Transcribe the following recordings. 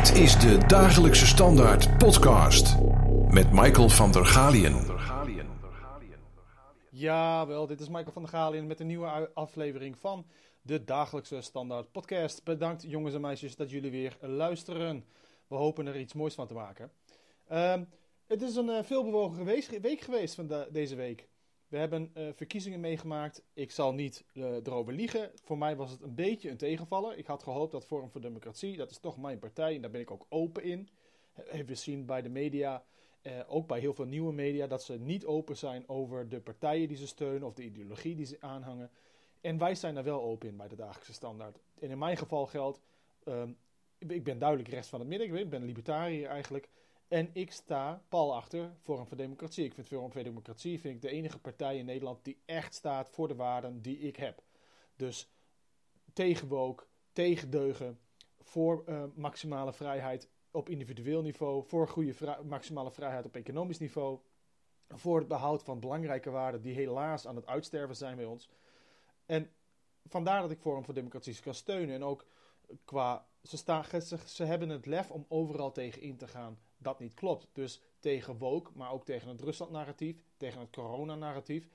Dit is de Dagelijkse Standaard podcast met Michael van der Galien. Ja, wel, dit is Michael van der Galien met een nieuwe aflevering van de Dagelijkse Standaard podcast. Bedankt jongens en meisjes dat jullie weer luisteren. We hopen er iets moois van te maken. Ehm, het is een uh, veelbewogen week geweest van de, deze week. We hebben uh, verkiezingen meegemaakt. Ik zal niet uh, erover liegen. Voor mij was het een beetje een tegenvaller. Ik had gehoopt dat Forum voor Democratie, dat is toch mijn partij en daar ben ik ook open in. Hebben we zien bij de media, uh, ook bij heel veel nieuwe media, dat ze niet open zijn over de partijen die ze steunen of de ideologie die ze aanhangen. En wij zijn daar wel open in bij de dagelijkse standaard. En in mijn geval geldt, um, ik ben duidelijk rechts van het midden, ik ben libertariër eigenlijk. En ik sta pal achter Forum voor Democratie. Ik vind Forum voor Democratie vind ik de enige partij in Nederland die echt staat voor de waarden die ik heb. Dus tegen woke, tegen deugen, voor uh, maximale vrijheid op individueel niveau, voor goede maximale vrijheid op economisch niveau, voor het behoud van belangrijke waarden die helaas aan het uitsterven zijn bij ons. En vandaar dat ik Forum voor Democratie kan steunen en ook qua ze, ze hebben het lef om overal tegen in te gaan dat niet klopt. Dus tegen woke, maar ook tegen het Rusland-narratief, tegen het corona-narratief.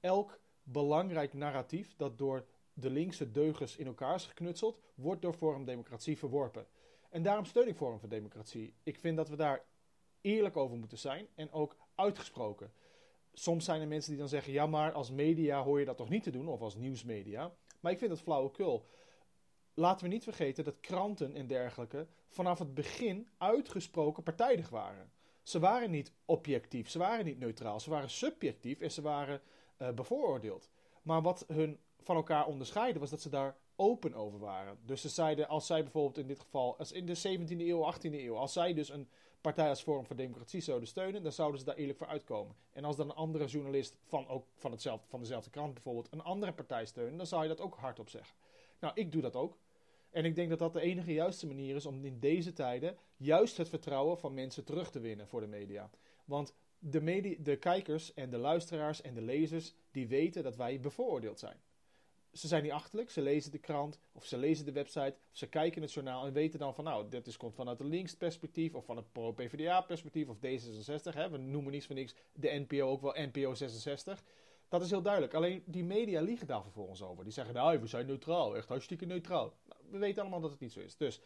Elk belangrijk narratief dat door de linkse deugers in elkaar is geknutseld, wordt door Forum Democratie verworpen. En daarom steun ik Forum voor Democratie. Ik vind dat we daar eerlijk over moeten zijn en ook uitgesproken. Soms zijn er mensen die dan zeggen: ja, maar als media hoor je dat toch niet te doen, of als nieuwsmedia. Maar ik vind dat flauwekul laten we niet vergeten dat kranten en dergelijke vanaf het begin uitgesproken partijdig waren. Ze waren niet objectief, ze waren niet neutraal, ze waren subjectief en ze waren uh, bevooroordeeld. Maar wat hun van elkaar onderscheidde was dat ze daar open over waren. Dus ze zeiden, als zij bijvoorbeeld in dit geval, als in de 17e eeuw, 18e eeuw, als zij dus een partij als Forum voor Democratie zouden steunen, dan zouden ze daar eerlijk voor uitkomen. En als dan een andere journalist van, ook van, hetzelfde, van dezelfde krant bijvoorbeeld een andere partij steunen, dan zou je dat ook hardop zeggen. Nou, ik doe dat ook. En ik denk dat dat de enige juiste manier is om in deze tijden juist het vertrouwen van mensen terug te winnen voor de media. Want de, media, de kijkers en de luisteraars en de lezers, die weten dat wij bevooroordeeld zijn. Ze zijn niet achterlijk, ze lezen de krant of ze lezen de website of ze kijken het journaal en weten dan van nou, dit is, komt vanuit een links perspectief of van een pro-PVDA perspectief of D66. Hè. We noemen niets van niks de NPO ook wel NPO 66. Dat is heel duidelijk. Alleen die media liegen daar vervolgens over. Die zeggen, nou, we zijn neutraal. Echt hartstikke neutraal. Nou, we weten allemaal dat het niet zo is. Dus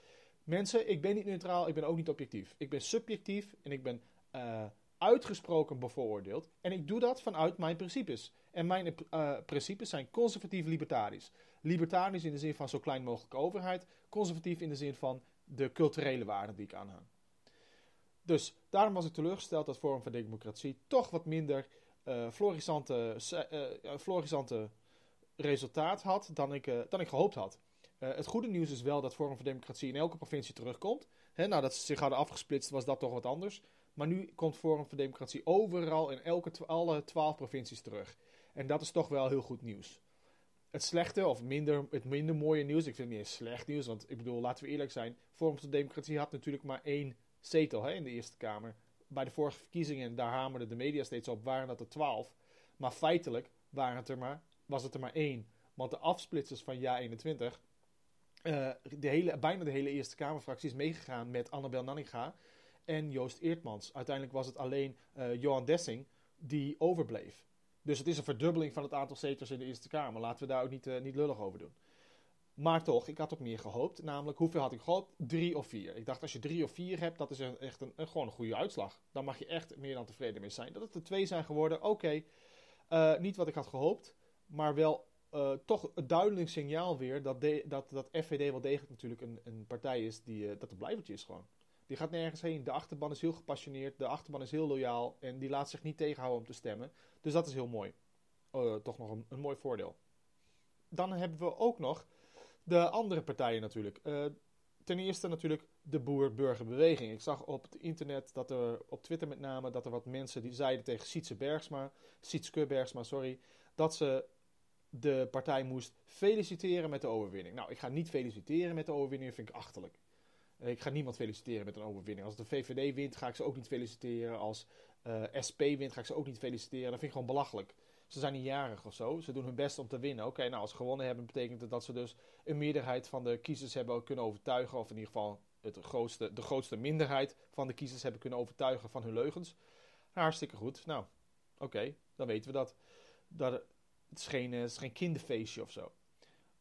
mensen, ik ben niet neutraal. Ik ben ook niet objectief. Ik ben subjectief en ik ben uh, uitgesproken bevooroordeeld. En ik doe dat vanuit mijn principes. En mijn uh, principes zijn conservatief libertarisch. Libertarisch in de zin van zo klein mogelijk overheid. Conservatief in de zin van de culturele waarden die ik aanhang. Dus daarom was ik teleurgesteld dat Forum voor Democratie toch wat minder uh, florissante, uh, florissante resultaat had dan ik, uh, dan ik gehoopt had. het goede nieuws is wel dat Forum voor Democratie in elke provincie terugkomt. Hè, nadat ze zich hadden afgesplitst was dat toch wat anders. Maar nu komt Forum voor Democratie overal in elke alle twaalf provincies terug. En dat is toch wel heel goed nieuws. Het slechte of minder, het minder mooie nieuws, ik vind het niet slecht nieuws, want ik bedoel, laten we eerlijk zijn, Forum voor Democratie had natuurlijk maar één zetel in de Eerste Kamer bij de vorige verkiezingen, daar hamerden de media steeds op, waren dat er twaalf. Maar feitelijk waren het er maar, was het er maar één. Want de afsplitsers van JA 21, uh, de hele, bijna de hele Eerste Kamerfractie is meegegaan met Annabel Nanninga en Joost Eertmans. Uiteindelijk was het alleen uh, Johan Dessing die overbleef. Dus het is een verdubbeling van het aantal zetels in de Eerste Kamer. Laten we daar ook niet, uh, niet lullig over doen. Maar toch, ik had op meer gehoopt. Namelijk, hoeveel had ik gehoopt? Drie of vier. Ik dacht, als je drie of vier hebt, dat is echt een, gewoon een goede uitslag. Dan mag je echt meer dan tevreden mee zijn. Dat het er twee zijn geworden, oké. Uh, niet wat ik had gehoopt, maar wel uh, toch een duidelijk signaal weer dat, dat, dat FVD wel degelijk natuurlijk een, een partij is die, uh, dat een blijvertje is gewoon. Die gaat nergens heen. De achterban is heel gepassioneerd, de achterban is heel loyaal en die laat zich niet tegenhouden om te stemmen. Dus dat is heel mooi. Toch nog een, een, mooi voordeel. Dan hebben we ook nog de andere partijen natuurlijk. Uh, ten eerste natuurlijk de boer-burgerbeweging. Ik zag op het internet dat er, op Twitter met name, dat er wat mensen die zeiden tegen Sietse Bergsma, Sietske Bergsma, sorry, dat ze de partij moest feliciteren met de overwinning. Nou, ik ga niet feliciteren met de overwinning, vind ik achterlijk. Ik ga niemand feliciteren met een overwinning. Als de VVD wint, ga ik ze ook niet feliciteren. Als eh, SP wint, ga ik ze ook niet feliciteren. Dat vind ik gewoon belachelijk. Ze zijn niet jarig of zo. Ze doen hun best om te winnen. Oké, nou als ze gewonnen hebben, betekent het dat ze dus een meerderheid van de kiezers hebben kunnen overtuigen. Of in ieder geval het grootste, de grootste minderheid van de kiezers hebben kunnen overtuigen van hun leugens. hartstikke goed. Nou, oké, dan weten we dat. dat het, is geen, het is geen kinderfeestje of zo.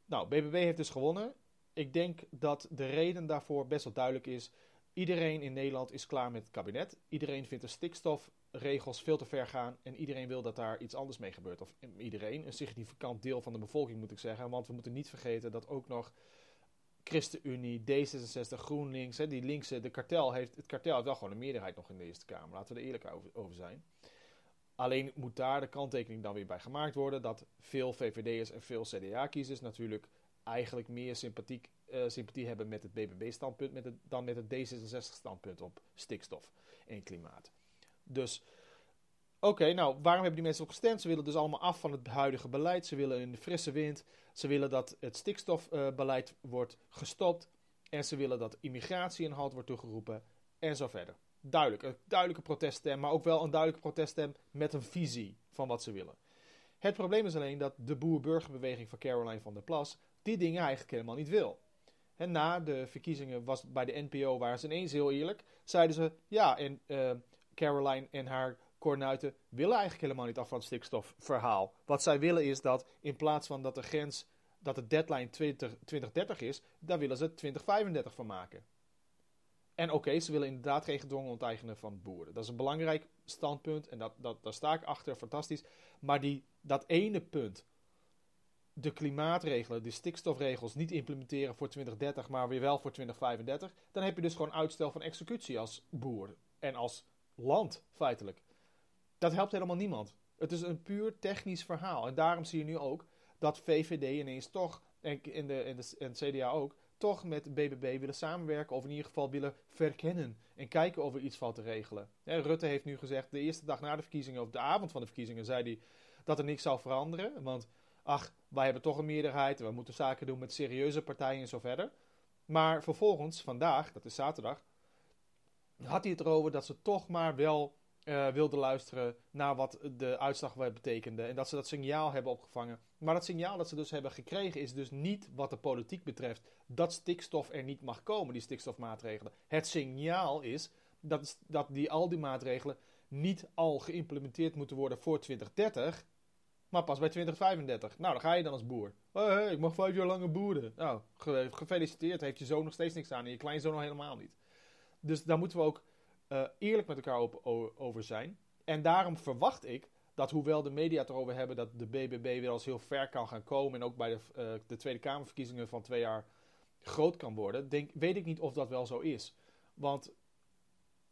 Nou, BBB heeft dus gewonnen. Ik denk dat de reden daarvoor best wel duidelijk is. Iedereen in Nederland is klaar met het kabinet. Iedereen vindt de stikstofregels veel te ver gaan. En iedereen wil dat daar iets anders mee gebeurt. Of iedereen, een significant deel van de bevolking moet ik zeggen. Want we moeten niet vergeten dat ook nog ChristenUnie, D66, GroenLinks, hè, die linkse, de kartel heeft, het kartel heeft wel gewoon een meerderheid nog in de Eerste Kamer. Laten we er eerlijk over, over zijn. Alleen moet daar de kanttekening dan weer bij gemaakt worden dat veel VVD'ers en veel CDA-kiezers natuurlijk eigenlijk meer sympathiek, uh, sympathie hebben met het BBB-standpunt dan met het D66-standpunt op stikstof en klimaat. Dus, oké, nou, waarom hebben die mensen op gestemd? Ze willen dus allemaal af van het huidige beleid. Ze willen een frisse wind. Ze willen dat het stikstofbeleid wordt gestopt. En ze willen dat immigratie in halt wordt toegeroepen. En zo verder. Duidelijk, een duidelijke proteststem, maar ook wel een duidelijke proteststem met een visie van wat ze willen. Het probleem is alleen dat de boer-burgerbeweging van Caroline van der Plas die dingen eigenlijk helemaal niet wil. En na de verkiezingen was bij de NPO, waren ze ineens heel eerlijk, zeiden ze, ja, en uh, Caroline en haar kornuiten willen eigenlijk helemaal niet af van het stikstofverhaal. Wat zij willen is dat in plaats van dat de grens, dat de deadline 20, 2030 is, daar willen ze 2035 van maken. En oké, ze willen inderdaad geen gedwongen onteigenen van boeren. Dat is een belangrijk standpunt en dat, dat, daar sta ik achter, fantastisch. Maar die, dat ene punt, de klimaatregelen, de stikstofregels niet implementeren voor 2030, maar weer wel voor 2035, dan heb je dus gewoon uitstel van executie als boer en als land feitelijk. Dat helpt helemaal niemand. Het is een puur technisch verhaal. En daarom zie je nu ook dat VVD ineens toch, en, in de, in de, en CDA ook, toch met BBB willen samenwerken. Of in ieder geval willen verkennen. En kijken of er iets valt te regelen. Rutte heeft nu gezegd, de eerste dag na de verkiezingen, of de avond van de verkiezingen, zei hij dat er niks zou veranderen. Want ach, wij hebben toch een meerderheid, we moeten zaken doen met serieuze partijen en zo verder. Maar vervolgens, vandaag, dat is zaterdag, had hij het erover dat ze toch maar wel uh, wilden luisteren naar wat de uitslag betekende. En dat ze dat signaal hebben opgevangen. Maar dat signaal dat ze dus hebben gekregen is dus niet wat de politiek betreft dat stikstof er niet mag komen, die stikstofmaatregelen. Het signaal is dat, dat die, al die maatregelen niet al geïmplementeerd moeten worden voor 2030, maar pas bij 2035. Nou, dan ga je dan als boer. Hey, ik mag vijf jaar langer boeren. Nou, gefeliciteerd. Heeft je zoon nog steeds niks aan en je kleinzoon nog helemaal niet. Dus daar moeten we ook uh, eerlijk met elkaar over zijn. En daarom verwacht ik dat hoewel de media het erover hebben dat de BBB weer als heel ver kan gaan komen en ook bij de, uh, de Tweede Kamerverkiezingen van twee jaar groot kan worden, denk, weet ik niet of dat wel zo is. Want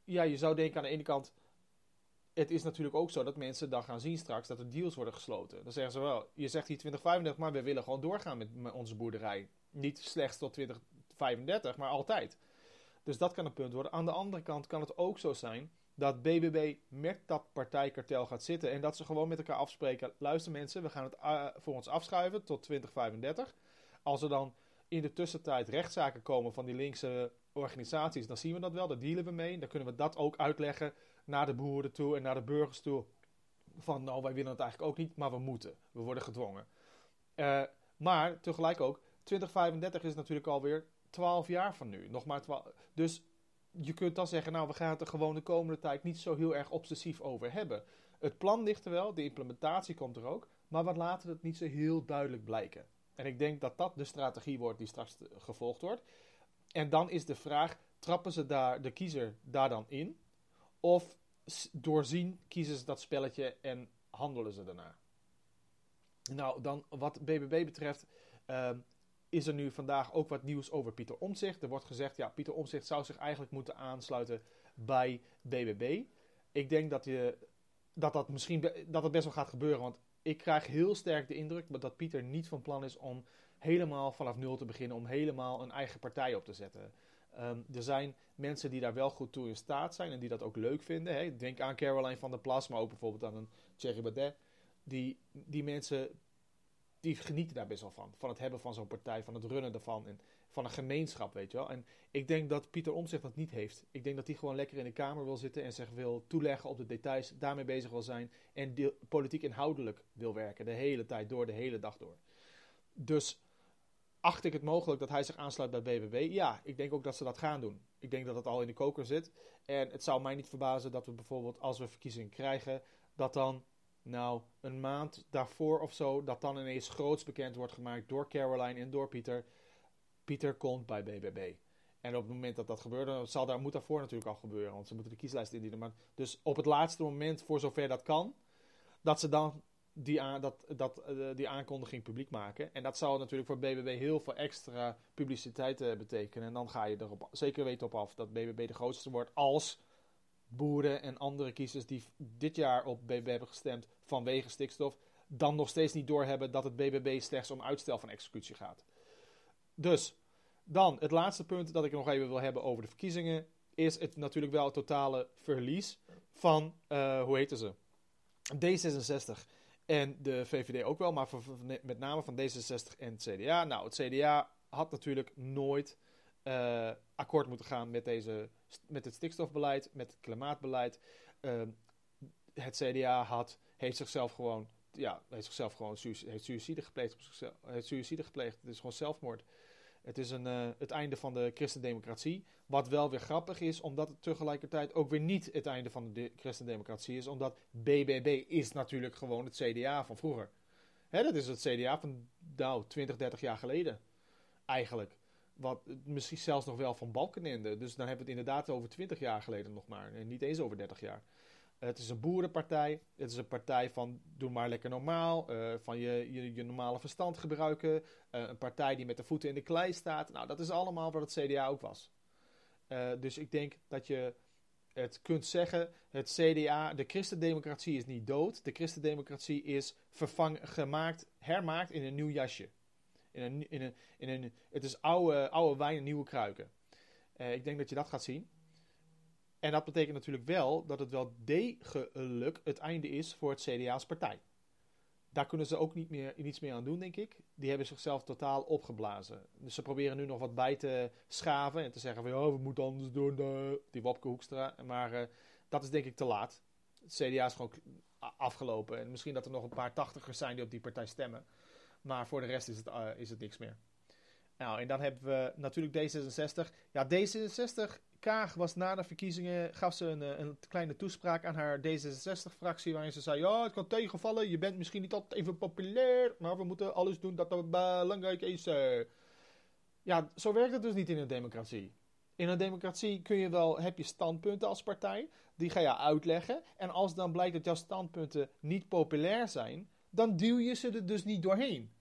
ja, je zou denken aan de ene kant, het is natuurlijk ook zo dat mensen dan gaan zien straks dat er deals worden gesloten. Dan zeggen ze wel, je zegt hier 2035, maar we willen gewoon doorgaan met onze boerderij. Niet slechts tot 2035, maar altijd. Dus dat kan een punt worden. Aan de andere kant kan het ook zo zijn dat BBB met dat partijkartel gaat zitten en dat ze gewoon met elkaar afspreken. Luister mensen, we gaan het uh, voor ons afschuiven tot 2035. Als er dan in de tussentijd rechtszaken komen van die linkse organisaties, dan zien we dat wel, daar dealen we mee. Dan kunnen we dat ook uitleggen naar de boeren toe en naar de burgers toe. Van nou, wij willen het eigenlijk ook niet, maar we moeten. We worden gedwongen. Uh, maar tegelijk ook, 2035 is natuurlijk alweer 12 jaar van nu. Nog maar 12. Dus je kunt dan zeggen, nou, we gaan het er gewoon de komende tijd niet zo heel erg obsessief over hebben. Het plan ligt er wel, de implementatie komt er ook, maar wat laten we het niet zo heel duidelijk blijken. En ik denk dat dat de strategie wordt die straks gevolgd wordt. En dan is de vraag, trappen ze daar de kiezer daar dan in? Of doorzien kiezen ze dat spelletje en handelen ze daarna? Nou, dan wat BBB betreft, uh, is er nu vandaag ook wat nieuws over Pieter Omtzigt. Er wordt gezegd, ja, Pieter Omtzigt zou zich eigenlijk moeten aansluiten bij BBB. Ik denk dat, je, dat dat misschien dat het best wel gaat gebeuren, want ik krijg heel sterk de indruk dat Pieter niet van plan is om helemaal vanaf nul te beginnen, om helemaal een eigen partij op te zetten. Ehm, er zijn mensen die daar wel goed toe in staat zijn en die dat ook leuk vinden. Hè. Denk aan Caroline van der Plas, maar ook bijvoorbeeld aan een Thierry Baudet. Die, die mensen die genieten daar best wel van. Van het hebben van zo'n partij, van het runnen ervan en van een gemeenschap, weet je wel. En ik denk dat Pieter Omtzigt dat niet heeft. Ik denk dat hij gewoon lekker in de Kamer wil zitten en zich wil toeleggen op de details, daarmee bezig wil zijn en politiek inhoudelijk wil werken, de hele tijd door, de hele dag door. Dus acht ik het mogelijk dat hij zich aansluit bij BBB? Ja, ik denk ook dat ze dat gaan doen. Ik denk dat het al in de koker zit. En het zou mij niet verbazen dat we bijvoorbeeld, als we verkiezingen krijgen, dat dan, nou, een maand daarvoor of zo, dat dan ineens groots bekend wordt gemaakt door Caroline en door Pieter. Pieter komt bij BBB. En op het moment dat dat gebeurt, dan zal daar, moet daarvoor natuurlijk al gebeuren, want ze moeten de kieslijst indienen. Maar dus op het laatste moment, voor zover dat kan, dat ze dan die, aan, dat, dat, uh, die aankondiging publiek maken. En dat zou natuurlijk voor BBB heel veel extra publiciteit uh, betekenen. En dan ga je er zeker weten op af dat BBB de grootste wordt als boeren en andere kiezers die dit jaar op BBB hebben gestemd vanwege stikstof, dan nog steeds niet doorhebben dat het BBB slechts om uitstel van executie gaat. Dus, dan het laatste punt dat ik nog even wil hebben over de verkiezingen, is het natuurlijk wel het totale verlies van, uh, hoe heten ze? D66 en de VVD ook wel, maar met name van D66 en het CDA. Nou, het CDA had natuurlijk nooit uh, akkoord moeten gaan met, deze, met het stikstofbeleid, met het klimaatbeleid. Uh, het CDA had, heeft zichzelf gewoon, ja, heeft zichzelf gewoon heeft suïcide gepleegd. Heeft suïcide gepleegd. Het is gewoon zelfmoord. Het is een, uh, het einde van de christendemocratie. Wat wel weer grappig is, omdat het tegelijkertijd ook weer niet het einde van de christendemocratie is. Omdat BBB is natuurlijk gewoon het CDA van vroeger. Hè, dat is het CDA van nou, 20, 30 jaar geleden. Eigenlijk. Wat, misschien zelfs nog wel van Balkenende. Dus dan hebben we het inderdaad over 20 jaar geleden nog maar. Niet eens over 30 jaar. Het is een boerenpartij. Het is een partij van doe maar lekker normaal. Uh, van je, je, normale verstand gebruiken. Uh, een partij die met de voeten in de klei staat. Nou, dat is allemaal wat het CDA ook was. Dus ik denk dat je het kunt zeggen: het CDA, de christendemocratie is niet dood. De christendemocratie is vervang, gemaakt, hermaakt in een nieuw jasje. In in in het is oude, oude wijn en nieuwe kruiken. ik denk dat je dat gaat zien. En dat betekent natuurlijk wel dat het wel degelijk het einde is voor het CDA als partij. Daar kunnen ze ook niet meer, niets meer aan doen, denk ik. Die hebben zichzelf totaal opgeblazen. Dus ze proberen nu nog wat bij te schaven en te zeggen van ja, we moeten anders doen, uh, die Wopke Hoekstra. Maar uh, dat is denk ik te laat. Het CDA is gewoon afgelopen. En misschien dat er nog een paar tachtigers zijn die op die partij stemmen. Maar voor de rest is het, uh, is het niks meer. Nou, en dan hebben we natuurlijk D66. Ja, D66 Kaag was na de verkiezingen, gaf ze een, eh, een kleine toespraak aan haar D66-fractie. Waarin ze zei: Ja, het kan tegenvallen. Je bent misschien niet altijd even populair. Maar we moeten alles doen dat dat belangrijk is. Eh. Ja, zo werkt het dus niet in een democratie. In een democratie kun je wel, heb je standpunten als partij. Die ga je uitleggen. En als dan blijkt dat jouw standpunten niet populair zijn. Dan duw je ze er dus niet doorheen.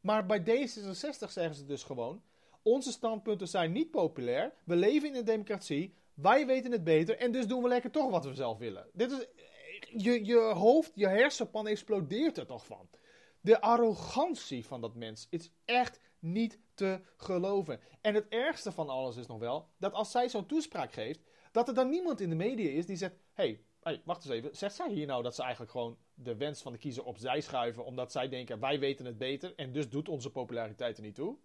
Maar bij D66 zeggen ze dus gewoon: onze standpunten zijn niet populair. We leven in een democratie. Wij weten het beter. En dus doen we lekker toch wat we zelf willen. Dit is, je, je hoofd, je hersenpan explodeert er toch van. De arrogantie van dat mens is echt niet te geloven. En het ergste van alles is nog wel dat als zij zo'n toespraak geeft, dat er dan niemand in de media is die zegt: hey, hey, wacht eens even. Zegt zij hier nou dat ze eigenlijk gewoon de wens van de kiezer opzij schuiven omdat zij denken: wij weten het beter en dus doet onze populariteit er niet toe?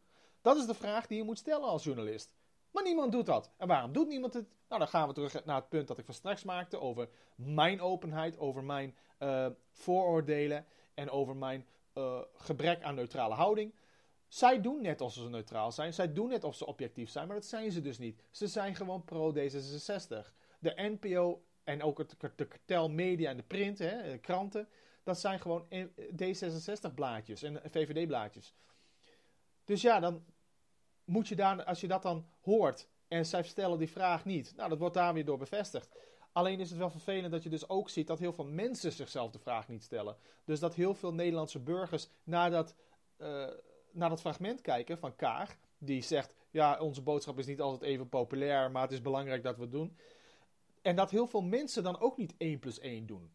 Dat is de vraag die je moet stellen als journalist. Maar niemand doet dat. En waarom doet niemand het? Nou, dan gaan we terug naar het punt dat ik van straks maakte over mijn openheid, over mijn uh, vooroordelen en over mijn uh, gebrek aan neutrale houding. Zij doen net alsof ze neutraal zijn. Zij doen net alsof ze objectief zijn, maar dat zijn ze dus niet. Ze zijn gewoon pro-D66. De NPO en ook het, de kartel media en de print, hè, de kranten, dat zijn gewoon D66-blaadjes en VVD-blaadjes. Dus ja, dan moet je daar, als je dat dan hoort en zij stellen die vraag niet, nou, dat wordt daar weer door bevestigd. Alleen is het wel vervelend dat je dus ook ziet dat heel veel mensen zichzelf de vraag niet stellen. Dus dat heel veel Nederlandse burgers nadat uh, naar dat fragment kijken van Kaag, die zegt: Ja, onze boodschap is niet altijd even populair, maar het is belangrijk dat we het doen. En dat heel veel mensen dan ook niet 1 plus 1 doen.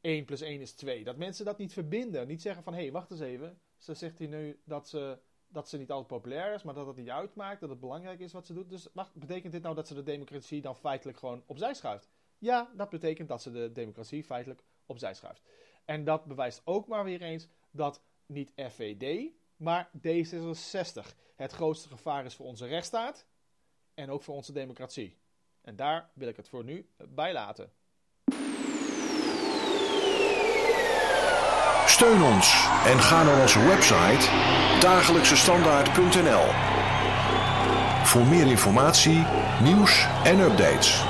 1 plus 1 is 2. Dat mensen dat niet verbinden. Niet zeggen van, hé, hey, wacht eens even. Ze zegt hier nu dat ze, dat ze niet altijd populair is, maar dat het niet uitmaakt, dat het belangrijk is wat ze doet. Dus betekent dit nou dat ze de democratie dan feitelijk gewoon opzij schuift? Ja, dat betekent dat ze de democratie feitelijk opzij schuift. En dat bewijst ook maar weer eens dat niet FVD, maar D66 het grootste gevaar is voor onze rechtsstaat en ook voor onze democratie. En daar wil ik het voor nu bij laten. Steun ons en ga naar onze website dagelijksestandaard.nl voor meer informatie, nieuws en updates.